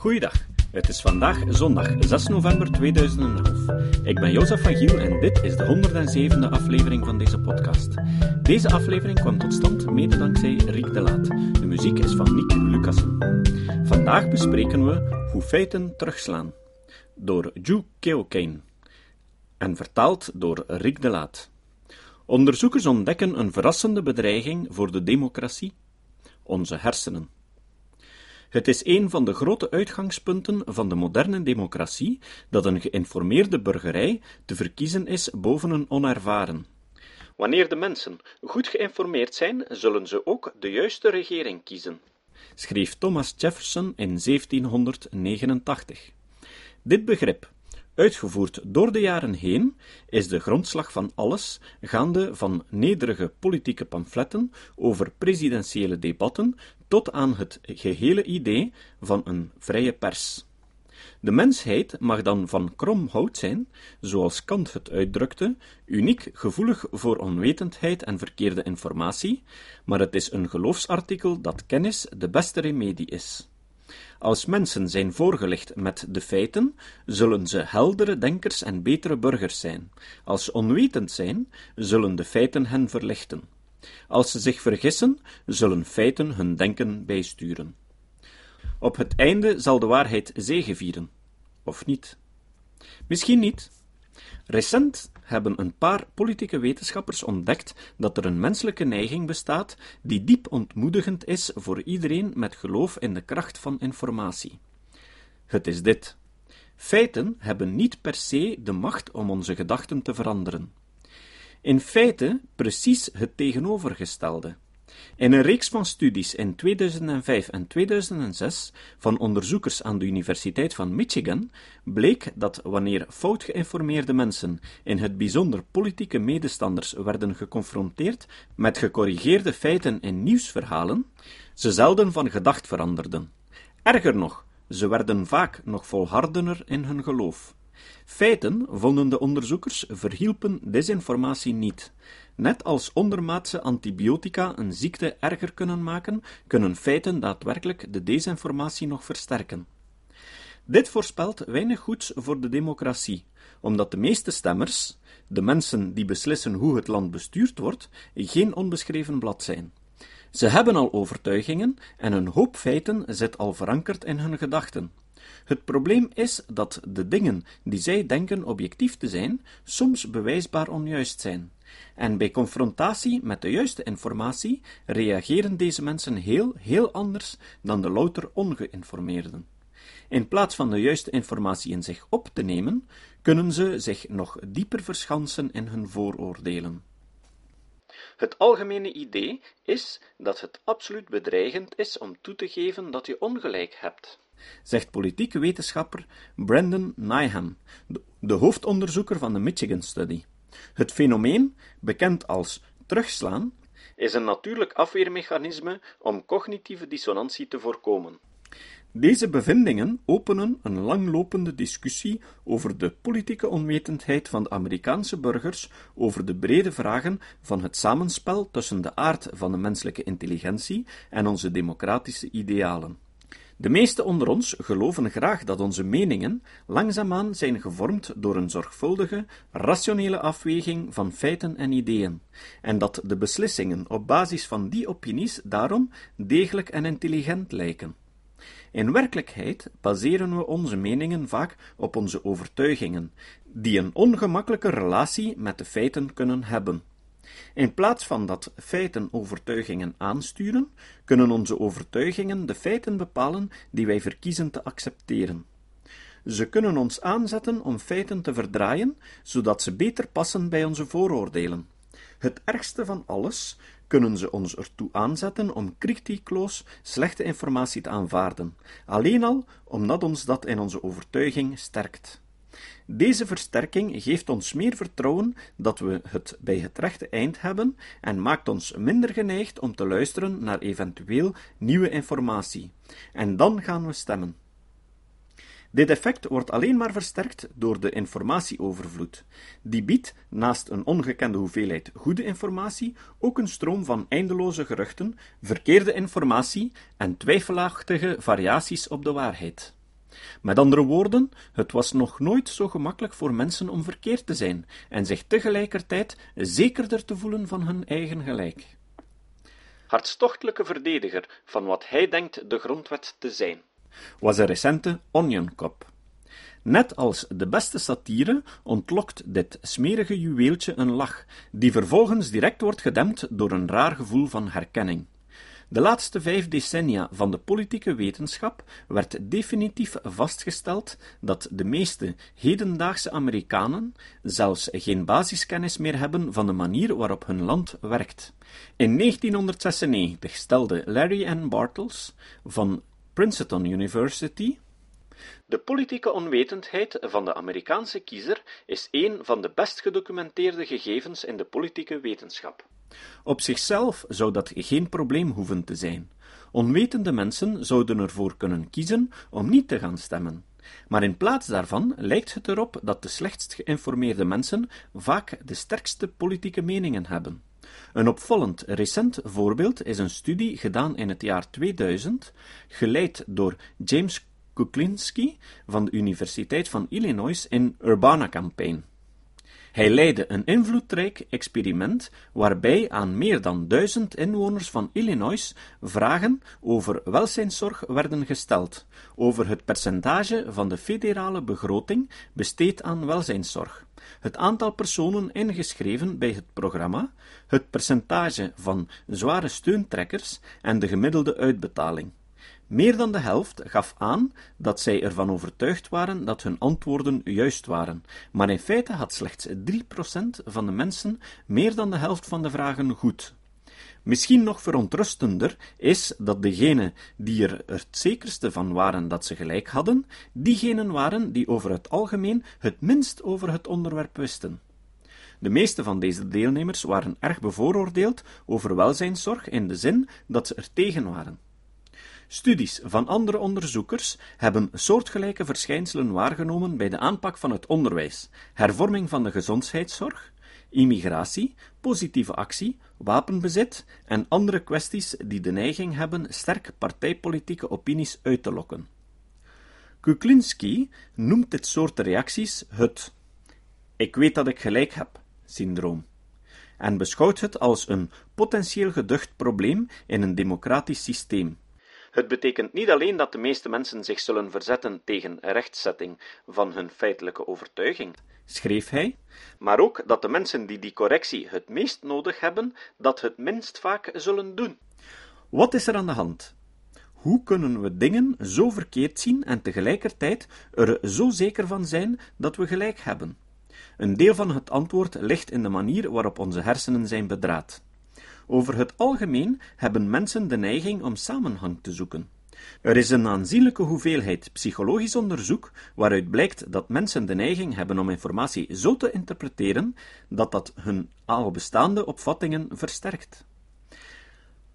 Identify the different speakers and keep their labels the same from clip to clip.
Speaker 1: Goeiedag, het is vandaag zondag 6 november 2011. Ik ben Jozef van Giel en dit is de 107e aflevering van deze podcast. Deze aflevering kwam tot stand mede dankzij Riek de Laat. De muziek is van Nick Lucassen. Vandaag bespreken we Hoe feiten terugslaan, door Ju Keokein en vertaald door Riek de Laat. Onderzoekers ontdekken een verrassende bedreiging voor de democratie, onze hersenen. Het is een van de grote uitgangspunten van de moderne democratie dat een geïnformeerde burgerij te verkiezen is boven een onervaren. Wanneer de mensen goed geïnformeerd zijn, zullen ze ook de juiste regering kiezen, schreef Thomas Jefferson in 1789. Dit begrip Uitgevoerd door de jaren heen is de grondslag van alles, gaande van nederige politieke pamfletten over presidentiële debatten tot aan het gehele idee van een vrije pers. De mensheid mag dan van krom hout zijn, zoals Kant het uitdrukte, uniek gevoelig voor onwetendheid en verkeerde informatie, maar het is een geloofsartikel dat kennis de beste remedie is. Als mensen zijn voorgelicht met de feiten, zullen ze heldere denkers en betere burgers zijn. Als ze onwetend zijn, zullen de feiten hen verlichten. Als ze zich vergissen, zullen feiten hun denken bijsturen. Op het einde zal de waarheid zegevieren. Of niet? Misschien niet. Recent hebben een paar politieke wetenschappers ontdekt dat er een menselijke neiging bestaat die diep ontmoedigend is voor iedereen met geloof in de kracht van informatie. Het is dit. Feiten hebben niet per se de macht om onze gedachten te veranderen. In feite precies het tegenovergestelde. In een reeks van studies in 2005 en 2006 van onderzoekers aan de Universiteit van Michigan bleek dat wanneer fout geïnformeerde mensen, in het bijzonder politieke medestanders, werden geconfronteerd met gecorrigeerde feiten in nieuwsverhalen, ze zelden van gedacht veranderden. Erger nog, ze werden vaak nog volhardener in hun geloof. Feiten, vonden de onderzoekers, verhielpen desinformatie niet. Net als ondermaatse antibiotica een ziekte erger kunnen maken, kunnen feiten daadwerkelijk de desinformatie nog versterken. Dit voorspelt weinig goeds voor de democratie, omdat de meeste stemmers, de mensen die beslissen hoe het land bestuurd wordt, geen onbeschreven blad zijn. Ze hebben al overtuigingen en een hoop feiten zit al verankerd in hun gedachten. Het probleem is dat de dingen die zij denken objectief te zijn, soms bewijsbaar onjuist zijn. En bij confrontatie met de juiste informatie reageren deze mensen heel, heel anders dan de louter ongeïnformeerden. In plaats van de juiste informatie in zich op te nemen, kunnen ze zich nog dieper verschansen in hun vooroordelen. Het algemene idee is dat het absoluut bedreigend is om toe te geven dat je ongelijk hebt zegt politieke wetenschapper Brandon Nyham, de hoofdonderzoeker van de Michigan Study. Het fenomeen, bekend als terugslaan, is een natuurlijk afweermechanisme om cognitieve dissonantie te voorkomen. Deze bevindingen openen een langlopende discussie over de politieke onwetendheid van de Amerikaanse burgers over de brede vragen van het samenspel tussen de aard van de menselijke intelligentie en onze democratische idealen. De meesten onder ons geloven graag dat onze meningen langzaamaan zijn gevormd door een zorgvuldige, rationele afweging van feiten en ideeën, en dat de beslissingen op basis van die opinies daarom degelijk en intelligent lijken. In werkelijkheid baseren we onze meningen vaak op onze overtuigingen, die een ongemakkelijke relatie met de feiten kunnen hebben. In plaats van dat feiten overtuigingen aansturen, kunnen onze overtuigingen de feiten bepalen die wij verkiezen te accepteren. Ze kunnen ons aanzetten om feiten te verdraaien, zodat ze beter passen bij onze vooroordelen. Het ergste van alles kunnen ze ons ertoe aanzetten om kritiekloos slechte informatie te aanvaarden, alleen al omdat ons dat in onze overtuiging sterkt. Deze versterking geeft ons meer vertrouwen dat we het bij het rechte eind hebben en maakt ons minder geneigd om te luisteren naar eventueel nieuwe informatie. En dan gaan we stemmen. Dit effect wordt alleen maar versterkt door de informatieovervloed. Die biedt, naast een ongekende hoeveelheid goede informatie, ook een stroom van eindeloze geruchten, verkeerde informatie en twijfelachtige variaties op de waarheid. Met andere woorden, het was nog nooit zo gemakkelijk voor mensen om verkeerd te zijn en zich tegelijkertijd zekerder te voelen van hun eigen gelijk. Hartstochtelijke verdediger van wat hij denkt de grondwet te zijn, was een recente Onion Cop. Net als de beste satire ontlokt dit smerige juweeltje een lach, die vervolgens direct wordt gedempt door een raar gevoel van herkenning. De laatste vijf decennia van de politieke wetenschap werd definitief vastgesteld dat de meeste hedendaagse Amerikanen zelfs geen basiskennis meer hebben van de manier waarop hun land werkt. In 1996 stelde Larry N. Bartels van Princeton University de politieke onwetendheid van de Amerikaanse kiezer is een van de best gedocumenteerde gegevens in de politieke wetenschap. Op zichzelf zou dat geen probleem hoeven te zijn. Onwetende mensen zouden ervoor kunnen kiezen om niet te gaan stemmen. Maar in plaats daarvan lijkt het erop dat de slechtst geïnformeerde mensen vaak de sterkste politieke meningen hebben. Een opvallend recent voorbeeld is een studie gedaan in het jaar 2000, geleid door James Kuklinski van de Universiteit van Illinois in Urbana-campaign. Hij leidde een invloedrijk experiment waarbij aan meer dan duizend inwoners van Illinois vragen over welzijnszorg werden gesteld, over het percentage van de federale begroting besteed aan welzijnszorg, het aantal personen ingeschreven bij het programma, het percentage van zware steuntrekkers en de gemiddelde uitbetaling. Meer dan de helft gaf aan dat zij ervan overtuigd waren dat hun antwoorden juist waren, maar in feite had slechts 3% van de mensen meer dan de helft van de vragen goed. Misschien nog verontrustender is dat degenen die er het zekerste van waren dat ze gelijk hadden, diegenen waren die over het algemeen het minst over het onderwerp wisten. De meeste van deze deelnemers waren erg bevooroordeeld over welzijnszorg in de zin dat ze er tegen waren. Studies van andere onderzoekers hebben soortgelijke verschijnselen waargenomen bij de aanpak van het onderwijs, hervorming van de gezondheidszorg, immigratie, positieve actie, wapenbezit en andere kwesties die de neiging hebben sterk partijpolitieke opinies uit te lokken. Kuklinski noemt dit soort reacties het ik weet dat ik gelijk heb syndroom en beschouwt het als een potentieel geducht probleem in een democratisch systeem. Het betekent niet alleen dat de meeste mensen zich zullen verzetten tegen rechtzetting van hun feitelijke overtuiging, schreef hij, maar ook dat de mensen die die correctie het meest nodig hebben, dat het minst vaak zullen doen. Wat is er aan de hand? Hoe kunnen we dingen zo verkeerd zien en tegelijkertijd er zo zeker van zijn dat we gelijk hebben? Een deel van het antwoord ligt in de manier waarop onze hersenen zijn bedraad. Over het algemeen hebben mensen de neiging om samenhang te zoeken. Er is een aanzienlijke hoeveelheid psychologisch onderzoek waaruit blijkt dat mensen de neiging hebben om informatie zo te interpreteren dat dat hun al bestaande opvattingen versterkt.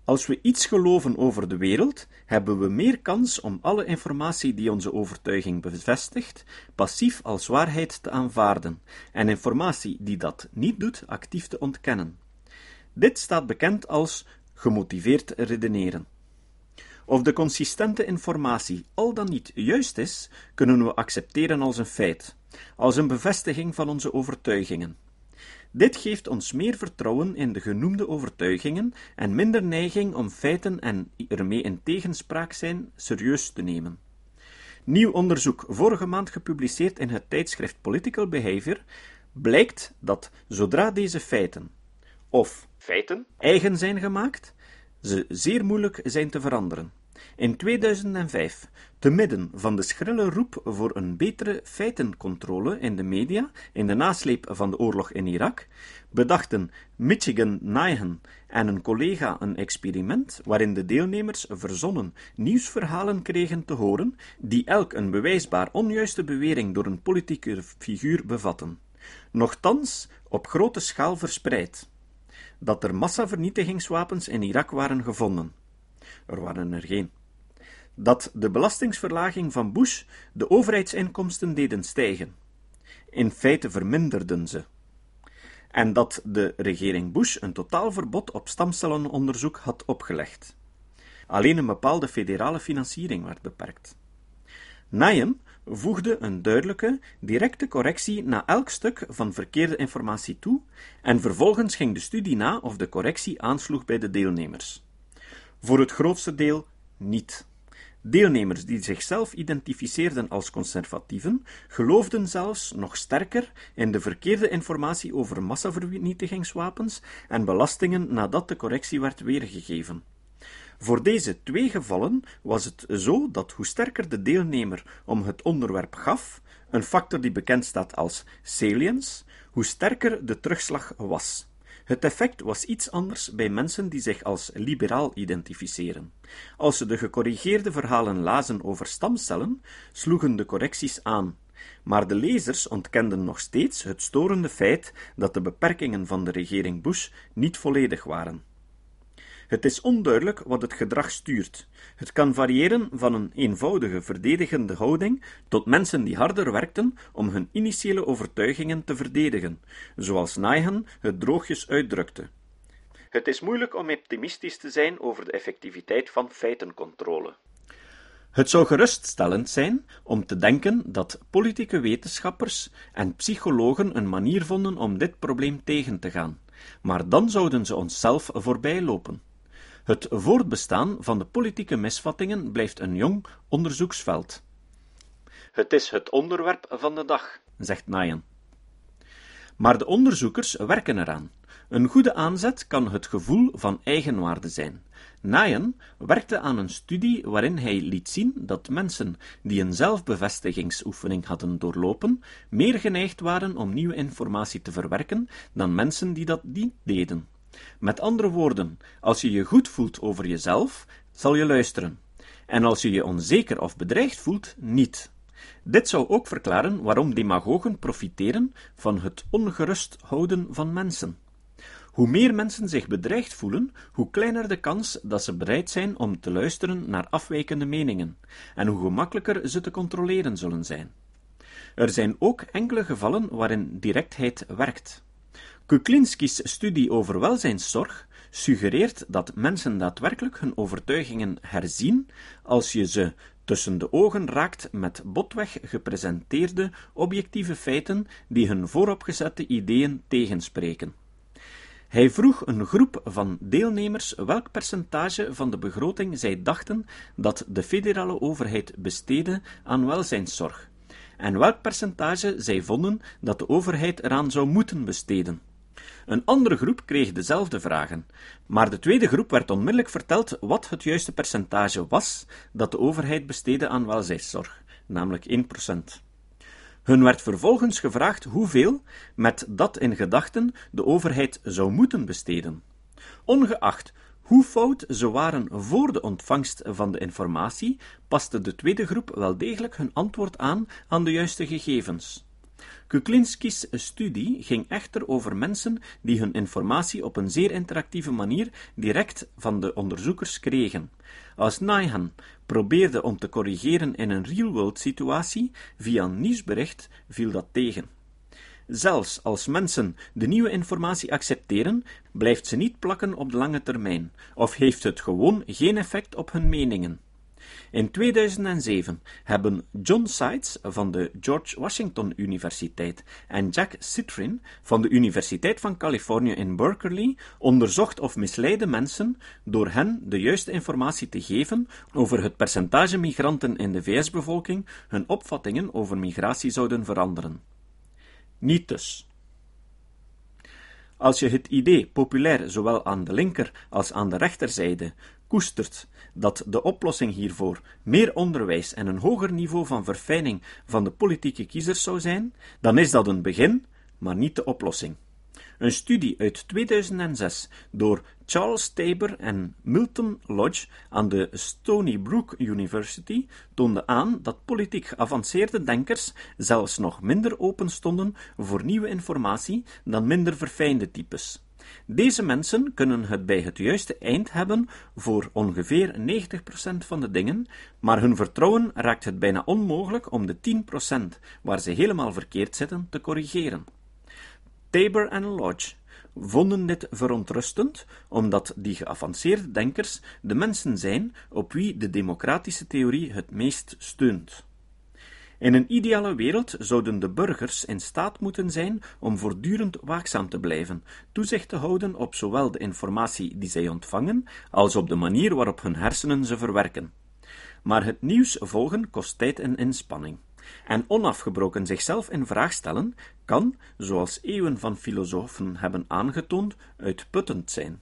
Speaker 1: Als we iets geloven over de wereld, hebben we meer kans om alle informatie die onze overtuiging bevestigt, passief als waarheid te aanvaarden en informatie die dat niet doet, actief te ontkennen. Dit staat bekend als gemotiveerd redeneren. Of de consistente informatie al dan niet juist is, kunnen we accepteren als een feit, als een bevestiging van onze overtuigingen. Dit geeft ons meer vertrouwen in de genoemde overtuigingen en minder neiging om feiten en ermee in tegenspraak zijn serieus te nemen. Nieuw onderzoek, vorige maand gepubliceerd in het tijdschrift Political Behavior, blijkt dat zodra deze feiten of feiten eigen zijn gemaakt, ze zeer moeilijk zijn te veranderen. In 2005, te midden van de schrille roep voor een betere feitencontrole in de media in de nasleep van de oorlog in Irak, bedachten Michigan Nyhan en een collega een experiment waarin de deelnemers verzonnen nieuwsverhalen kregen te horen die elk een bewijsbaar onjuiste bewering door een politieke figuur bevatten. Nochtans op grote schaal verspreid dat er massavernietigingswapens in Irak waren gevonden. Er waren er geen. Dat de belastingsverlaging van Bush de overheidsinkomsten deden stijgen. In feite verminderden ze. En dat de regering Bush een totaalverbod op stamcellenonderzoek had opgelegd. Alleen een bepaalde federale financiering werd beperkt. Najem voegde een duidelijke, directe correctie na elk stuk van verkeerde informatie toe en vervolgens ging de studie na of de correctie aansloeg bij de deelnemers. Voor het grootste deel niet. Deelnemers die zichzelf identificeerden als conservatieven, geloofden zelfs nog sterker in de verkeerde informatie over massavernietigingswapens en belastingen nadat de correctie werd weergegeven. Voor deze twee gevallen was het zo dat hoe sterker de deelnemer om het onderwerp gaf, een factor die bekend staat als salience, hoe sterker de terugslag was. Het effect was iets anders bij mensen die zich als liberaal identificeren. Als ze de gecorrigeerde verhalen lazen over stamcellen, sloegen de correcties aan. Maar de lezers ontkenden nog steeds het storende feit dat de beperkingen van de regering Bush niet volledig waren. Het is onduidelijk wat het gedrag stuurt. Het kan variëren van een eenvoudige verdedigende houding tot mensen die harder werkten om hun initiële overtuigingen te verdedigen, zoals Naihan het droogjes uitdrukte. Het is moeilijk om optimistisch te zijn over de effectiviteit van feitencontrole. Het zou geruststellend zijn om te denken dat politieke wetenschappers en psychologen een manier vonden om dit probleem tegen te gaan, maar dan zouden ze onszelf voorbijlopen. Het voortbestaan van de politieke misvattingen blijft een jong onderzoeksveld. Het is het onderwerp van de dag, zegt Nayan. Maar de onderzoekers werken eraan. Een goede aanzet kan het gevoel van eigenwaarde zijn. Nayan werkte aan een studie waarin hij liet zien dat mensen die een zelfbevestigingsoefening hadden doorlopen, meer geneigd waren om nieuwe informatie te verwerken dan mensen die dat niet deden. Met andere woorden, als je je goed voelt over jezelf, zal je luisteren. En als je je onzeker of bedreigd voelt, niet. Dit zou ook verklaren waarom demagogen profiteren van het ongerust houden van mensen. Hoe meer mensen zich bedreigd voelen, hoe kleiner de kans dat ze bereid zijn om te luisteren naar afwijkende meningen, en hoe gemakkelijker ze te controleren zullen zijn. Er zijn ook enkele gevallen waarin directheid werkt. Kuklinski's studie over welzijnszorg suggereert dat mensen daadwerkelijk hun overtuigingen herzien als je ze tussen de ogen raakt met botweg gepresenteerde objectieve feiten die hun vooropgezette ideeën tegenspreken. Hij vroeg een groep van deelnemers welk percentage van de begroting zij dachten dat de federale overheid besteedde aan welzijnszorg, en welk percentage zij vonden dat de overheid eraan zou moeten besteden. Een andere groep kreeg dezelfde vragen, maar de tweede groep werd onmiddellijk verteld wat het juiste percentage was dat de overheid besteedde aan welzijnszorg, namelijk 1%. Hun werd vervolgens gevraagd hoeveel, met dat in gedachten, de overheid zou moeten besteden. Ongeacht hoe fout ze waren voor de ontvangst van de informatie, paste de tweede groep wel degelijk hun antwoord aan aan de juiste gegevens. Kuklinski's studie ging echter over mensen die hun informatie op een zeer interactieve manier direct van de onderzoekers kregen. Als Naihan probeerde om te corrigeren in een real-world situatie via een nieuwsbericht, viel dat tegen. Zelfs als mensen de nieuwe informatie accepteren, blijft ze niet plakken op de lange termijn, of heeft het gewoon geen effect op hun meningen. In 2007 hebben John Seitz van de George Washington Universiteit en Jack Citrin van de Universiteit van Californië in Berkeley onderzocht of misleide mensen door hen de juiste informatie te geven over het percentage migranten in de VS-bevolking hun opvattingen over migratie zouden veranderen. Niet dus. Als je het idee populair zowel aan de linker als aan de rechterzijde koestert dat de oplossing hiervoor meer onderwijs en een hoger niveau van verfijning van de politieke kiezers zou zijn, dan is dat een begin, maar niet de oplossing. Een studie uit 2006 door Charles Tabor en Milton Lodge aan de Stony Brook University toonde aan dat politiek geavanceerde denkers zelfs nog minder open stonden voor nieuwe informatie dan minder verfijnde types. Deze mensen kunnen het bij het juiste eind hebben voor ongeveer 90% van de dingen, maar hun vertrouwen raakt het bijna onmogelijk om de 10% waar ze helemaal verkeerd zitten te corrigeren. Tabor en Lodge vonden dit verontrustend, omdat die geavanceerde denkers de mensen zijn op wie de democratische theorie het meest steunt. In een ideale wereld zouden de burgers in staat moeten zijn om voortdurend waakzaam te blijven, toezicht te houden op zowel de informatie die zij ontvangen, als op de manier waarop hun hersenen ze verwerken. Maar het nieuws volgen kost tijd en inspanning. En onafgebroken zichzelf in vraag stellen kan, zoals eeuwen van filosofen hebben aangetoond, uitputtend zijn.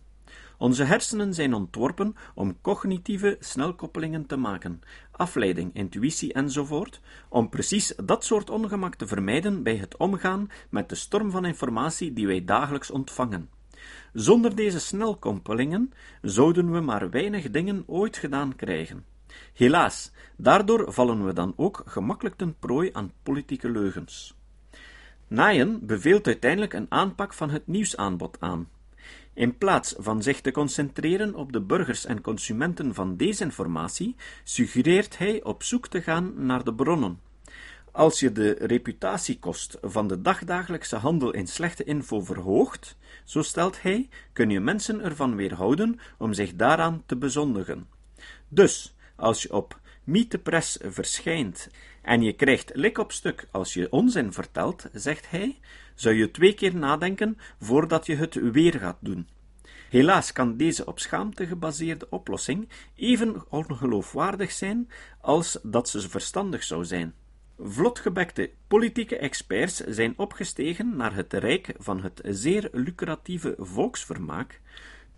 Speaker 1: Onze hersenen zijn ontworpen om cognitieve snelkoppelingen te maken, afleiding, intuïtie enzovoort, om precies dat soort ongemak te vermijden bij het omgaan met de storm van informatie die wij dagelijks ontvangen. Zonder deze snelkoppelingen zouden we maar weinig dingen ooit gedaan krijgen. Helaas, daardoor vallen we dan ook gemakkelijk ten prooi aan politieke leugens. Naaien beveelt uiteindelijk een aanpak van het nieuwsaanbod aan. In plaats van zich te concentreren op de burgers en consumenten van desinformatie, suggereert hij op zoek te gaan naar de bronnen. Als je de reputatiekost van de dagdagelijkse handel in slechte info verhoogt, zo stelt hij, kun je mensen ervan weerhouden om zich daaraan te bezondigen. Dus, als je op Meet Press verschijnt en je krijgt lik op stuk als je onzin vertelt, zegt hij, zou je twee keer nadenken voordat je het weer gaat doen. Helaas kan deze op schaamte gebaseerde oplossing even ongeloofwaardig zijn als dat ze verstandig zou zijn. Vlotgebekte politieke experts zijn opgestegen naar het rijk van het zeer lucratieve volksvermaak,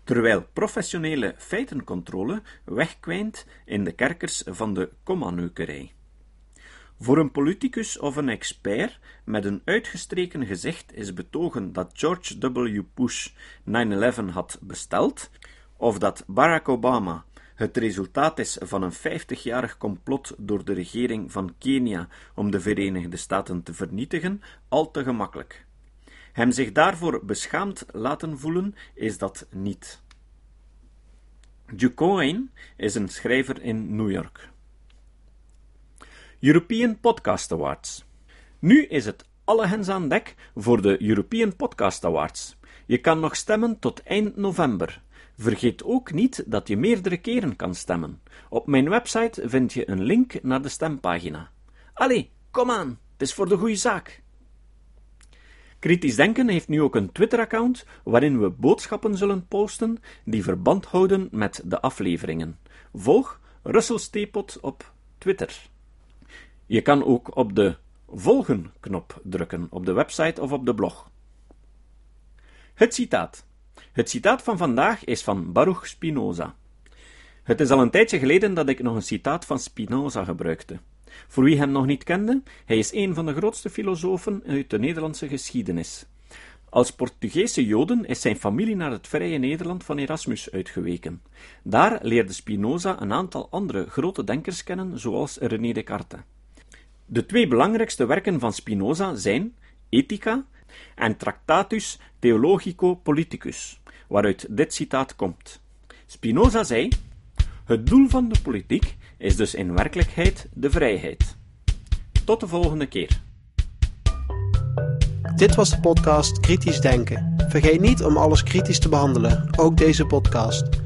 Speaker 1: terwijl professionele feitencontrole wegkwijnt in de kerkers van de kommaneukerij. Voor een politicus of een expert met een uitgestreken gezicht is betogen dat George W. Bush 9-11 had besteld, of dat Barack Obama het resultaat is van een 50-jarig complot door de regering van Kenia om de Verenigde Staten te vernietigen, al te gemakkelijk. Hem zich daarvoor beschaamd laten voelen, is dat niet. Ducoin is een schrijver in New York. European Podcast Awards. Nu is het alle hens aan dek voor de European Podcast Awards. Je kan nog stemmen tot eind november. Vergeet ook niet dat je meerdere keren kan stemmen. Op mijn website vind je een link naar de stempagina. Allee, kom aan, het is voor de goede zaak. Kritisch Denken heeft nu ook een Twitter-account waarin we boodschappen zullen posten die verband houden met de afleveringen. Volg Russell Steepot op Twitter. Je kan ook op de volgen-knop drukken op de website of op de blog. Het citaat. Het citaat van vandaag is van Baruch Spinoza. Het is al een tijdje geleden dat ik nog een citaat van Spinoza gebruikte. Voor wie hem nog niet kende, hij is een van de grootste filosofen uit de Nederlandse geschiedenis. Als Portugese Joden is zijn familie naar het vrije Nederland van Erasmus uitgeweken. Daar leerde Spinoza een aantal andere grote denkers kennen, zoals René Descartes. De twee belangrijkste werken van Spinoza zijn Ethica en Tractatus Theologico Politicus, waaruit dit citaat komt. Spinoza zei: Het doel van de politiek is dus in werkelijkheid de vrijheid. Tot de volgende keer.
Speaker 2: Dit was de podcast Kritisch Denken. Vergeet niet om alles kritisch te behandelen, ook deze podcast.